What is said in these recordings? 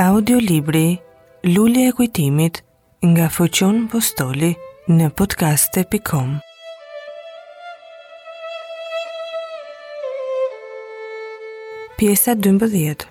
Audio libri Lulja e kujtimit nga Foqion Postoli në podkaste.com Pjesa 12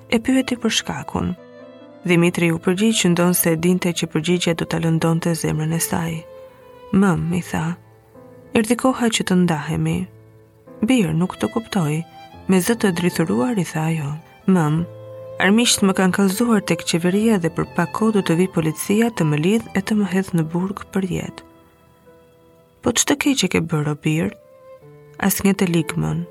E pyeti për shkakun. Dhimitri iu përgjigj që ndonëse dinte që përgjigja do ta lëndonte zemrën e saj. Mëm, i tha, erdhi koha që të ndahemi. Bir, nuk të kuptoj, me zë të drithëruar, i tha ajo. Mëm, armiqtë më kanë kallzuar tek qeveria dhe për pak kohë do të vijë policia të më lidhë e të më hedhë në burg për jetë. Po ç'të keqe ke bërë, o bir? Asnjë të ligë, mëm.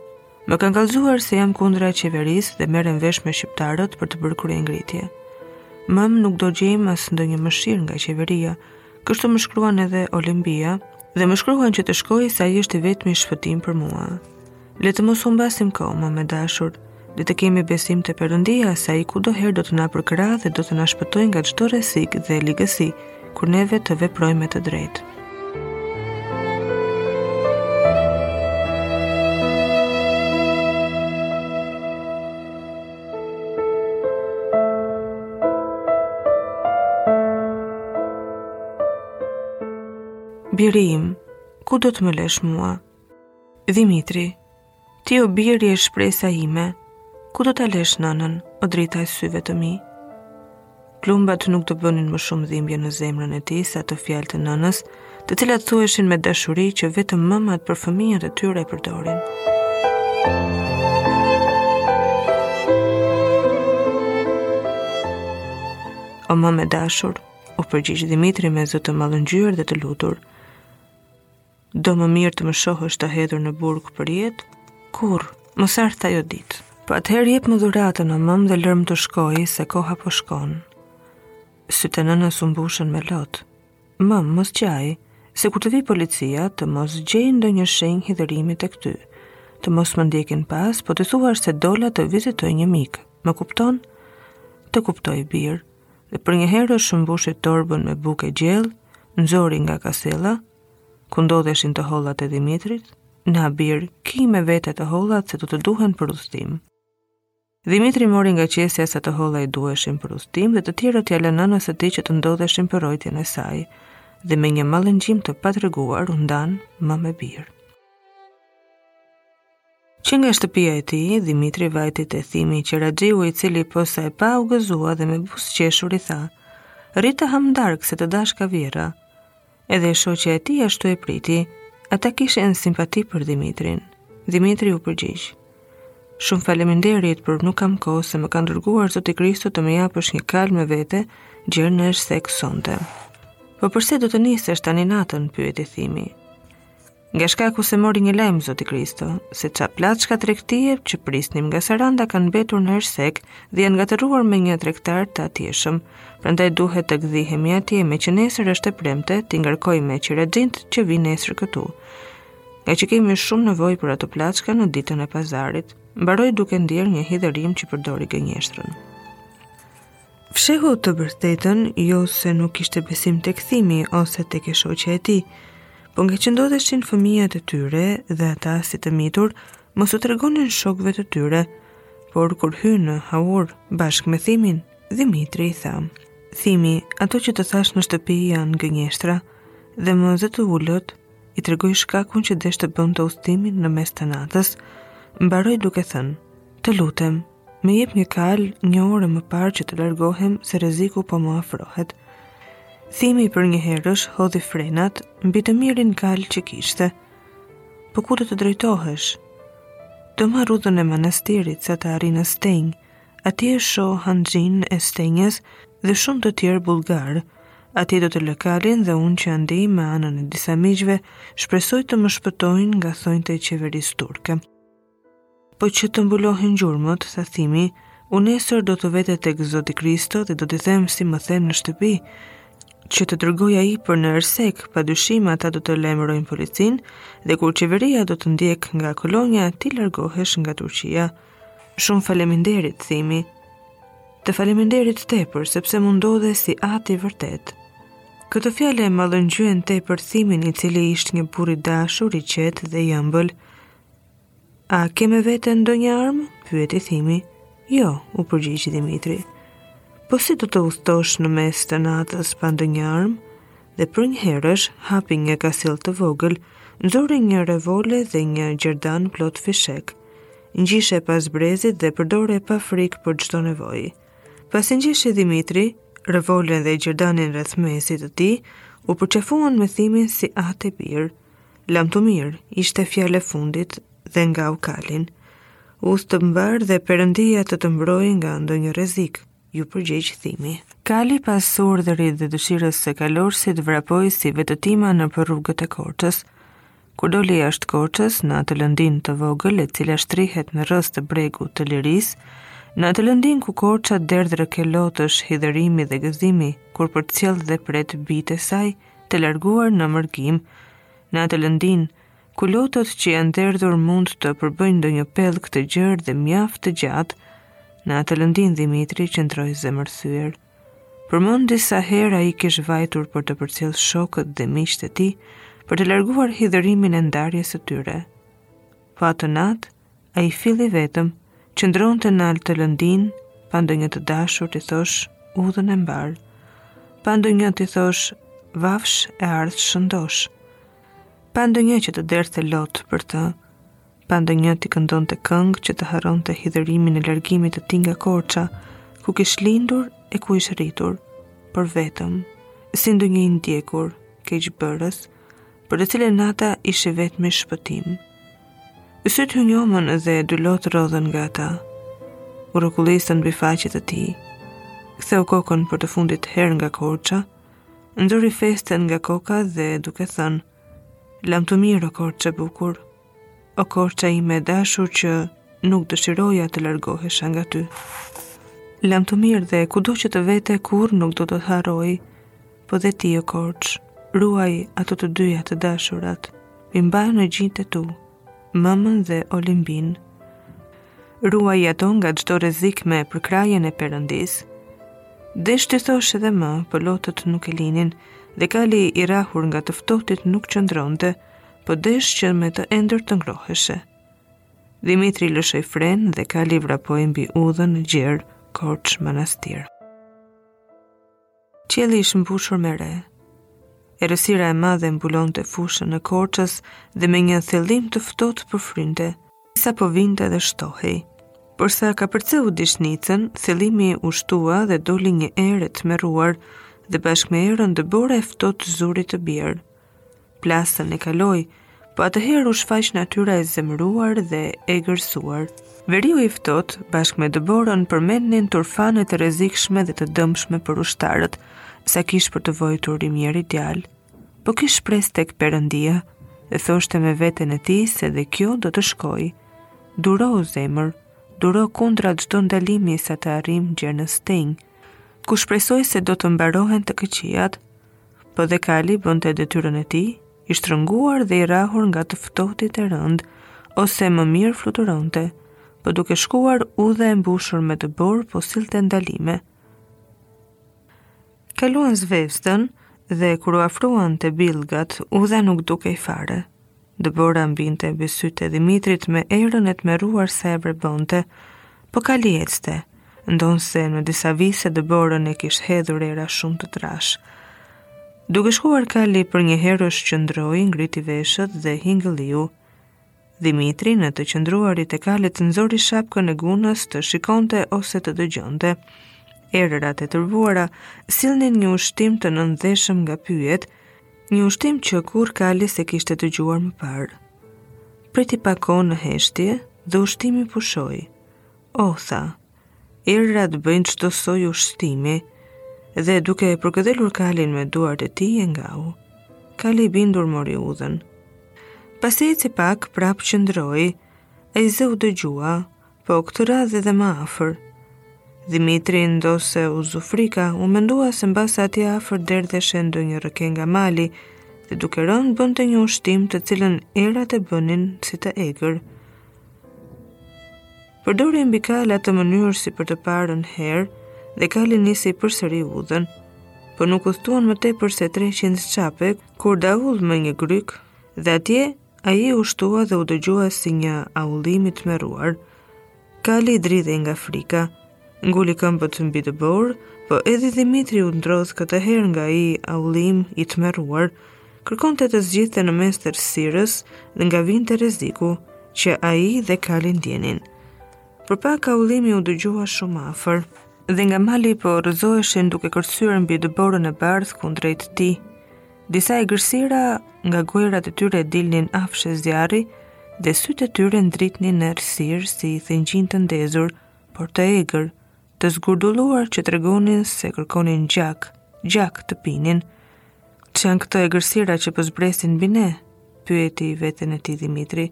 Më kanë kallzuar se jam kundra e qeverisë dhe merrem vesh me shqiptarët për të bërë kryengritje. Mëm nuk do gjejmë as ndonjë mëshirë nga qeveria, kështu më shkruan edhe Olimbia, dhe më shkruan që të shkoj se ai është i vetmi shpëtim për mua. Le të mos humbasim kohë, mëm e dashur. Le të kemi besim te perëndia se ai kurdoherë do të na përkrahë dhe do të na shpëtojë nga çdo rrezik dhe ligësi, kur neve të veprojmë me të drejtë. Biri im, ku do të më lësh mua? Dhimitri, ti o bir je shpresa ime, ku do ta lësh nënën, o drita e syve të mi? Plumbat nuk do bënin më shumë dhimbje në zemrën e tij se ato fjalë të nënës, të cilat thuheshin me dashuri që vetëm mëmat për fëmijët e tyre e përdorin. O mëm e dashur, u përgjigj Dimitri me zë të mallëngjyer dhe të lutur. Do më mirë të më shohësh të hedhur në burg për jetë, kurrë mos artë ajo ditë. Po atëherë jepmë uratën, o mëmë, dhe lërmë të shkoj se koha po shkon. Sytë e nënës u mbushën me lot. Mëmë, mos qaj, se kur të vijë policia, të mos gjejë ndonjë shenjë hidhërimi te ty. Të mos më ndjekin pas, po t'i thuash se dola të vizitoj një mik. Më kupton? Të kuptoj bir. Dhe përnjëherësh mbushi torbën me bukë e gjellë, nxori nga kasela, ku ndodheshin të hollat e Dhimitrit, na bir, ki me vete të hollat se do të duhen për udhëtim. Dhimitri mori nga qesja sa të holla i duheshin për udhëtim dhe të tjerat ia lë nënës së tij që të ndodheshin për rrojtjen e saj dhe me një mallëngjim të patreguar u ndanë mëm e bir. Që nga shtëpia e tij, Dhimitri vajti te Thimi qeraxhiu i cili posa e pa u gëzua dhe me buzëqeshur i tha: "Rri të hamë darkë se të dashka vjehrra." Edhe e shoqja e tij ashtu e priti. Ata kishin simpati për Dhimitrin. Dhimitri u përgjigj: "Shumë faleminderit, por nuk kam kohë se më ka dërguar Zoti Kristo të më japësh një kalë me vete, gjer në Ersekë sonte." "Po përse do të nisesh tani natën?" pyeti Thimi. Nga shkaku se mori një lajm zoti Kristo, se ca plaçka tregtie që prisnim nga Saranda kanë mbetur në Ersek dhe janë ngatërruar me një tregtar të atjeshëm. Prandaj duhet të gdhihemi atje meqë nesër është e premte, t'i ngarkoj me qeraxhinjtë që vijnë nesër këtu. Ngaqë kemi shumë nevojë për ato plaçka në ditën e pazarit, mbaroi duke ndjerë një hidhërim që përdori gënjeshtrën. Fshehu të vërtetën, jo se nuk kishte besim tek Thimi ose tek e shoqja e tij, po ngaqë ndodheshin fëmijët e tyre dhe ata si të mitur, mos u tregonin shokëve të tyre, por kur hynë në haur bashkë me Thimin, Dhimitri i tha. Thimi, ato që të thashë në shtëpi janë gënjeshtra, dhe me zë të ulët, i tregoi shkakun që desh të bënte udhëtimin në mes të natës, mbaroi duke thënë, të lutem, Më jep një kalë një orë më parë që të largohem se rreziku po më afrohet. Thimi përnjëherësh hodhi frenat mbi të mirin kalë që kishte. Po ku do të drejtohesh? Do marr udhën e manastirit sa të arrij në Stenjë, atje shoh hanxhinë e Stenjës dhe shumë të tjerë bulgarë. Aty do të lë kalin dhe unë që andej me anën e disa miqve, shpresoj të më shpëtojnë nga thonjtë e qeverisë turke. Po që të mbulohen gjurmët, tha Thimi, unë nesër do të vete tek zoti Kristo dhe do t'i them si më the në shtëpi, që të dërgoi ai për në ersek, pa dyshim ata do të lajmërojnë policinë dhe kur qeveria do të ndjekë nga Kolonja ti largohesh nga Turqia. Shumë faleminderit, Thimi. Të faleminderit tepër, sepse m'u ndodhe si at i vërtetë. Këto fjalë e mallëngjyen tepër Thimin i cili ishte një burrë i dashur i qetë dhe i ëmbël, A ke me vete ndonjë armë? pyeti Thimi. Jo, u përgjigj Dhimitri. Po si do të udhëtosh në mes të natës pa ndonjë armë? Dhe përnjëherësh hapi një kasellë të vogël, nxori një revole dhe një gjerdan plot fishek. Ngjishe pas brezit dhe përdore pa frikë për çdo nevojë. Pasi ngjeshi Dhimitri revolen dhe gjerdanin rreth mesit të tij, u përqafuan me Thimin si atë e bir. Lamtumirë, ishte fjala e fundit dhe ngau kalin. Udhë të mbarë dhe Perëndia të të mbrojë nga ndonjë rrezik, ju përgjegj Thimi. Kali pas urdhërit dhe dëshirës së kalorësit vrapoi si vetëtima nëpër rrugët e Korçës. Kur doli jashtë Korçës, në atë lëndinë të vogël e cila shtrihet në rrëzë të bregut të Lirisë, në atë lëndinë ku Korça derdh rrëke lotësh hidhërimi dhe gëzimi, kur përcjell dhe pret bijtë e saj, të larguar në mërgim. Në atë lëndinë, ku lotët që janë derdhur mund të përbëjnë ndonjë pellg të gjerë dhe mjaft të gjatë, në atë lëndinë Dimitri qëndroi zemërthyer. Përmendi sa herë ai kish vajtur për të përcjellë shokët dhe miqtë e tij për të larguar hidhërimin e ndarjes së tyre. Po atë natë, Ai fill i vetëm, qëndronte n'anë të lëndinës, pa ndonjë të dashur t'i thosh udhën e mbarë, pa ndonjë t'i thosh vafsh e ardhsh shëndoshë, pa ndonjë që të derdhte lot për të, pa ndonjë t'i këndonte këngë që të harronte hidhërimin e largimit të tij nga Korça, ku kish lindur e ku ish rritur, por vetëm, si ndonjë i ndjekur, keqbërës, për të cilën nata ish i vetmi shpëtim. Sytë iu njomën dhe dy lot rrodhën nga ata. U rrokullisën mbi faqet e tij. Ktheu kokën për të fundit herë nga Korça, nxori festen nga koka dhe duke thënë, Lamtumirë, o Korçë e bukur, O Korça ime e dashur që nuk dëshiroja të largohesha nga ty. Lamtumirë dhe kudo që të vete kurrë nuk do të të harroj, po dhe ti o Korçë, ruaji ato të dyja të dashurat, i mba në gjitë e tu, mëmën dhe Olimbinë. Ruaji ato nga çdo rrezik me përkrahjen e Perëndisë. Desh të thosh edhe më, po lotët nuk e linin, dhe kali i rrahur nga të ftohtit nuk qëndronte, po desh që me të rendur të ngroheshe. Dimitri lëshoi frenë dhe kali vrapoi mbi udhën e gjerë, Korçë Manastir. Qielli ish mbushur me re. Errësira e madhe mbulonte fushën e Korçës dhe me një thëllim të ftohtë po frynte, sa po vinte dhe shtohej. Porsa kapërceu Dishnicën, thëllimi u shtua dhe doli një erë e tmerruar dhe bashkë me erën dëbora e ftohtë zuri të bjerë. Plasën e kaloi, po atëherë u shfaq natyra e zemëruar dhe e egërsuar. Veriu i ftohtë, bashkë me dëborën, përmendnin turfane të rrezikshme dhe të dëmshme për ushtarët, sa kish për të vojtur i mjeri djalë. Po kish shpresë tek Perëndia, e thoshte me veten e tij se dhe kjo do të shkojë. Duro o zemër, duro kundra çdo ndalimi sa të arrijmë gjer në Stenjë, ku shpresoj se do të mbarohen të këqijat. Po dhe kali bënte detyrën e tij, i shtrënguar dhe i rrahur nga të ftohtit e rëndë, ose më mirë fluturonte, po duke shkuar udha e mbushur me dëborë po sillte ndalime. Kaluan Zvezdën dhe kur u afruan te Billgat, udha nuk dukej fare. Dëbora binte mbi sytë e Dhimitrit me erën e tmerruar sa e verbonte. Po kali ecte, ndonëse në disa vise dëborën e kish hedhur era shumë të trashë. Duke shkuar kali përnjëherësh qëndroi, ngriti veshët dhe hingëlliu. Dhimitri në të qëndruarit e kalit nxori shapkën e gunës të shikonte ose të dëgjonte. Erërat e tërbuara sillnin një ushtim të nëndheshëm nga pyjet, Një ushtim që kurrë kali s'e kishte dëgjuar më parë. Priti pak kohë në heshtje dhe ushtimi pushoi. O, oh, tha, erërat bëjnë çdo soj ushtimi dhe duke e përkëdhelur kalin me duart e tij e ngau. Kali i bindur mori udhën. Pasi eci pak prapë qëndroi, ai zë u dëgjua, Po këtë radhë edhe më afër. Dhimitri ndonëse e zu frika, u mendua se mbase atje afër derdheshe ndonjë rrëke nga mali dhe duke rënë bënte një ushtim të cilën erërat e bënin si të egër. Përdori mbi kal atë mënyrë si për të parën herë dhe kali nisi përsëri udhën po nuk udhëtuan më tepër se 300 çape, kur dual më një grykë, dhe atje Ai u shtua dhe u dëgjua si një aullim i tmerruar. Kali dridhej nga frika. Nguli këmbët mbi dëborë, po edhe Dhimitri u ndrodh këtë herë nga ai aullim i tmerruar. Kërkonte të zgjidhte në mes të errësirës se nga vinte rreziku, që ai dhe kali ndjenin. Për pak aullimi u dëgjua shumë afër, dhe nga mali po rrëzoheshin duke kërcyer mbi dëborën e bardhë kundrejt tij. Disa egërsira nga gojërat e tyre dilnin afshe zjarri dhe sytë e tyre ndritnin në errësirë si thëngjij të ndezur, por të egër, të zgurdulluar që tregonin se kërkonin gjak, gjak të pinin. Ç'janë këto egërsira që po zbresin mbi ne, pyeti veten e tij Dhimitri.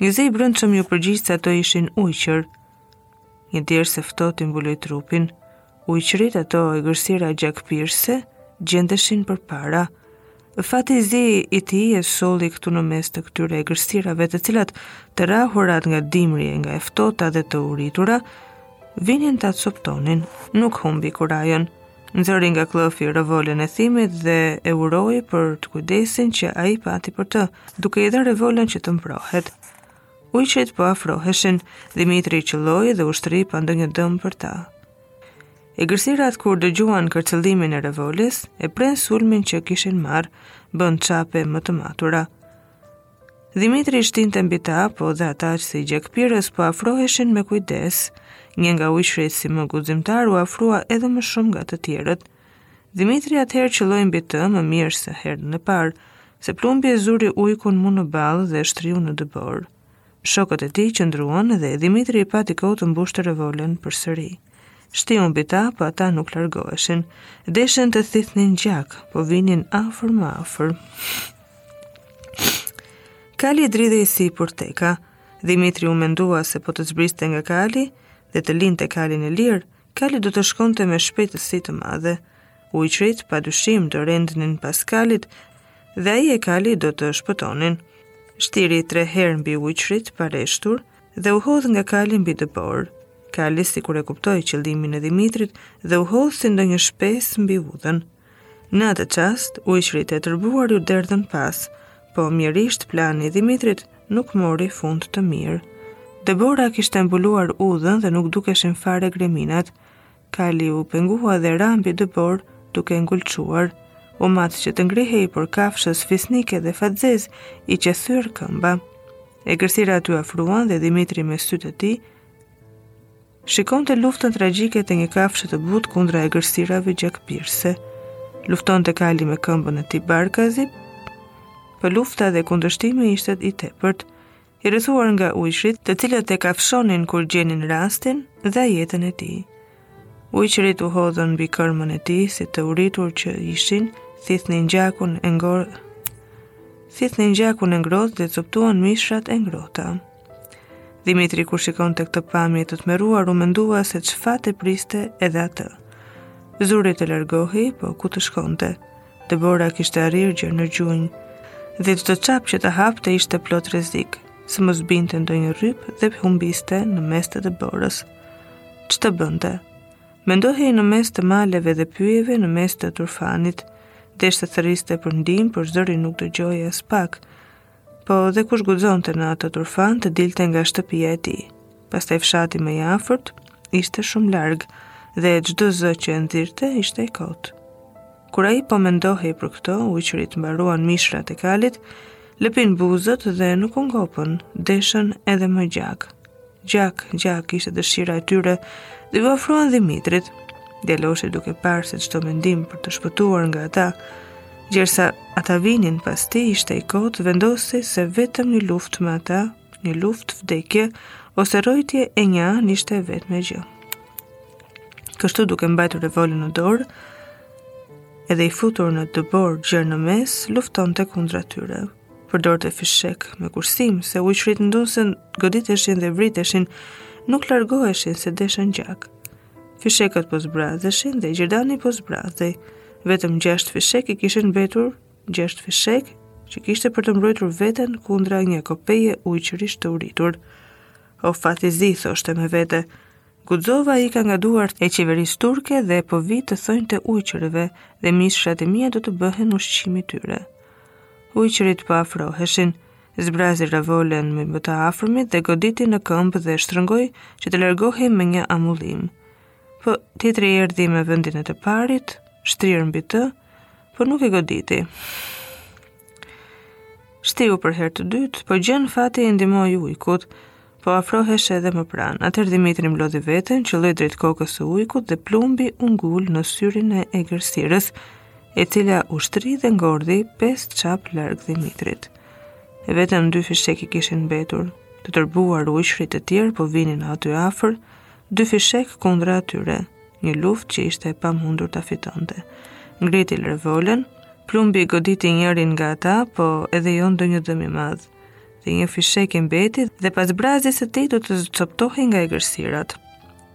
Një zë i brendshëm iu përgjigj se ato ishin ujqër, një djersë e ftohtë i mbuloi trupin, Ujqërit ato egërsira gjakpirëse gjendeshin përpara. Fati i zi i tij e solli këtu në mes të këtyre egërsirave të cilat të rrahurat nga dimri e nga e ftohta dhe të uritura, vinin ta coptonin, nuk humbi kurajon. Nxori nga këllëfi revolën e Thimit dhe e uroi për kujdesin që ai pati për të, duke i dhënë revolën që të mbrohet. Ujqit po afroheshin, Dimitri qëlloi dhe ushtri pa ndonjë dëm për ta. Egërsirat kur dëgjuan kërcëllimin e revoles, e prenë sulmin që kishin marrë, bënë çape më të matura. Dimitri shtinte mbi ta, po dhe ata që si gjakpirës po afroheshin me kujdes, një nga ujqërit si më guzimtar u afrua edhe më shumë nga të tjerët – Dimitri atëherë qëlloi mbi të më mirë se herën e parë, se plumbi e zuri ujkun mu në ballë dhe e shtriu në dëborë. Shokët e tij qëndruan dhe Dimitri pati kohë të mbushte revolën përsëri. Shtiu mbi ta, po ata nuk largoheshin. Deshën të thithnin gjak, po vinin afër më afër. Kali dridhej si purteka. Dimitri u mendua se po të zbriste nga kali dhe të linte kalin e lirë, Kali do të shkonte me shpejtësi të madhe. Ujqërit, pa dyshim, do rendnin pas kalit dhe ai e kali do të shpëtonin. Shtiri tre herë mbi ujqërit, pa reshtur, dhe u hodh nga kali mbi dëborë. Kali sikur e kuptoi qëllimin e Dimitrit dhe u hodh si ndonjë shpes mbi udhën. Në atë çast, ujqërit e tërbuar iu derdhën pas, po mjerisht plani i Dimitrit nuk mori fund të mirë. Dëbora kishte mbuluar udhën dhe nuk dukeshin fare greminat. Kali u pengua dhe ra mbi dëborë duke ngulçuar. U mat që të ngrihej po kafshës fisnike dhe fatzezë i qe thyer këmba. Egërsirat iu afruan dhe Dimitri me sytë e tij, Shikonte luftën tragjike të një kafshe të butë kundra egërsirave gjakpirëse. Luftonte kali me këmbën e tij barkazi, po lufta dhe kundërshtimi ishte i tepërt, i rrethuar nga ujqërit të cilët e kafshonin kur gjenin rastin dhe jetën e tij. Ujqërit u hodhën mbi kërmën e tij si të uritur që ishin, thithnin gjakun e ngro, thithnin gjakun e ngrohtë dhe coptuan mishrat e ngrohta. Dimitri kur shikonte këtë pamje të tmerruar, u mendua se ç'fat e priste edhe atë. Zuri të largohej, po ku të shkonte. Dëbora kishte arrirë gjer në gjunjë, dhe çdo çap që të hapte ishte plot rrezik, se mos binte në ndonjë rrëpë dhe humbiste në mes të dëborës. Ç'të bënte? Mendohej në mes të maleve dhe pyjeve në mes të turfanit, desh të thërriste për ndihmë, por zëri nuk dëgjohej aspak, Po dhe kush guxonte në atë turfan të dilte nga shtëpia e tij. Pastaj fshati më i afërt ishte shumë larg dhe çdo zë që e nxirrte ishte i kotë. Kur ai po mendohej për këto, ujqërit mbaruan mishrat e kalit, lëpinë buzët dhe nuk u ngopën, deshën edhe më gjak. Gjak, gjak ishte dëshira e tyre, dhe u afruan Dhimitrit. Djaloshi duke parë se çdo mendim për të shpëtuar nga ata, gjersa ata vinin pas tij ishte i kotë, vendosi se vetëm një luftë me ata, një luftë vdekje, ose rrojtje e një anë ishte vetë me gjë. Kështu duke mbajtur revolën në dorë, edhe i futur në dëborë gjer në mes, luftonte kundra tyre. Përdorte fishekë me kursim se ujqërit ndonëse goditeshin dhe vriteshin, nuk largoheshin se deshën gjak. Fishekët po zbrazeshin dhe gjerdani po zbrazej. Vetëm gjashtë fishekë i kishin mbetur, gjashtë fishekë që kishte për të mbrojtur veten kundra një kopeje ujqërish të uritur. O fat i zi, thoshte me vete, Guxova ika nga duart e qeverisë turke dhe po vij te thonjtë e ujqërve dhe mishrat e mia do të bëhen ushqimi i tyre. Ujqërit po afroheshin, zbrazi revolën mbi më të afërmit dhe e goditi në këmbë dhe e shtrëngoi që të largohej me një amullim. Po tjetri erdhi në vendin e të parit, shtiu mbi të, po nuk e goditi. Shtiu për herë të dytë, po gjene fati i ndihmoi ujkut, po afroheshe dhe më pranë. Atëherë Dhimitri mblodhi veten, qëlloi drejt kokës së ujkut dhe plumbi u ngul në syrin e egërsirës, e cila u shtri dhe ngordhi 5 çape larg Dhimitrit. E vetëm dy fishekë i kishin mbetur, të tërbuar ujqërit e tjerë po vinin aty afër, dy fishekë kundra atyre. një luftë që ishte e pamundur ta fitonte. Ngriti revolën, plumbi goditi njërin nga ata, po edhe jo ndonjë dëm i madh, dhe një fishek i mbeti dhe pas zbrazjes së tij do të copëtohej nga egërsirat.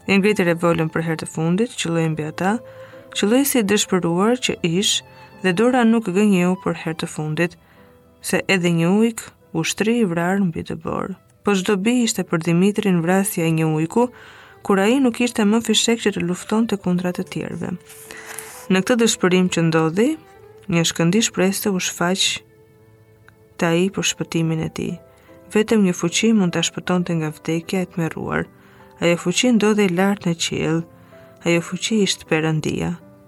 Ngriti revolën për herë të fundit, qëlloi mbi ata, qëlloi si i dëshpëruar që ish dhe dora nuk gënjeu për herë të fundit, se edhe një ujk u shtri i vrarë mbi dëborë. Po ç'dobi ishte për Dhimitrin vrasja e një ujku, kur ai nuk kishte më fishekë që të luftonte kundra të tjerëve. Në këtë dëshpërim që ndodhej, një shkëndi shprese u shfaq te ai për shpëtimin e tij. Vetëm një fuqi mund ta shpëtonte nga vdekja e tmerruar. Ajo fuqi ndodhej lart në qiell. Ajo fuqi ishte Perëndia.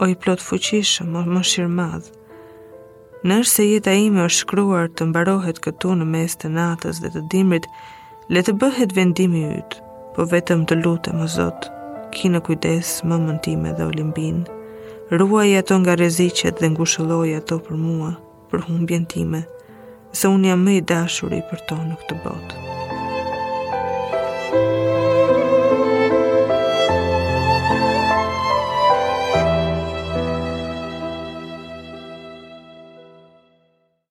O i plotfuqishëm, o mëshirëmadh, në është se jeta ime është shkruar të mbarohet këtu në mes të natës dhe të dimrit, le të bëhet vendimi yt, po vetëm të lutem o Zot, ki në kujdes mëmën time dhe Olimbinë. Ruaji ato nga rreziqet dhe ngushëlloji ato për mua. për humbjen time, se unë jam më i dashuri për to në këtë botë.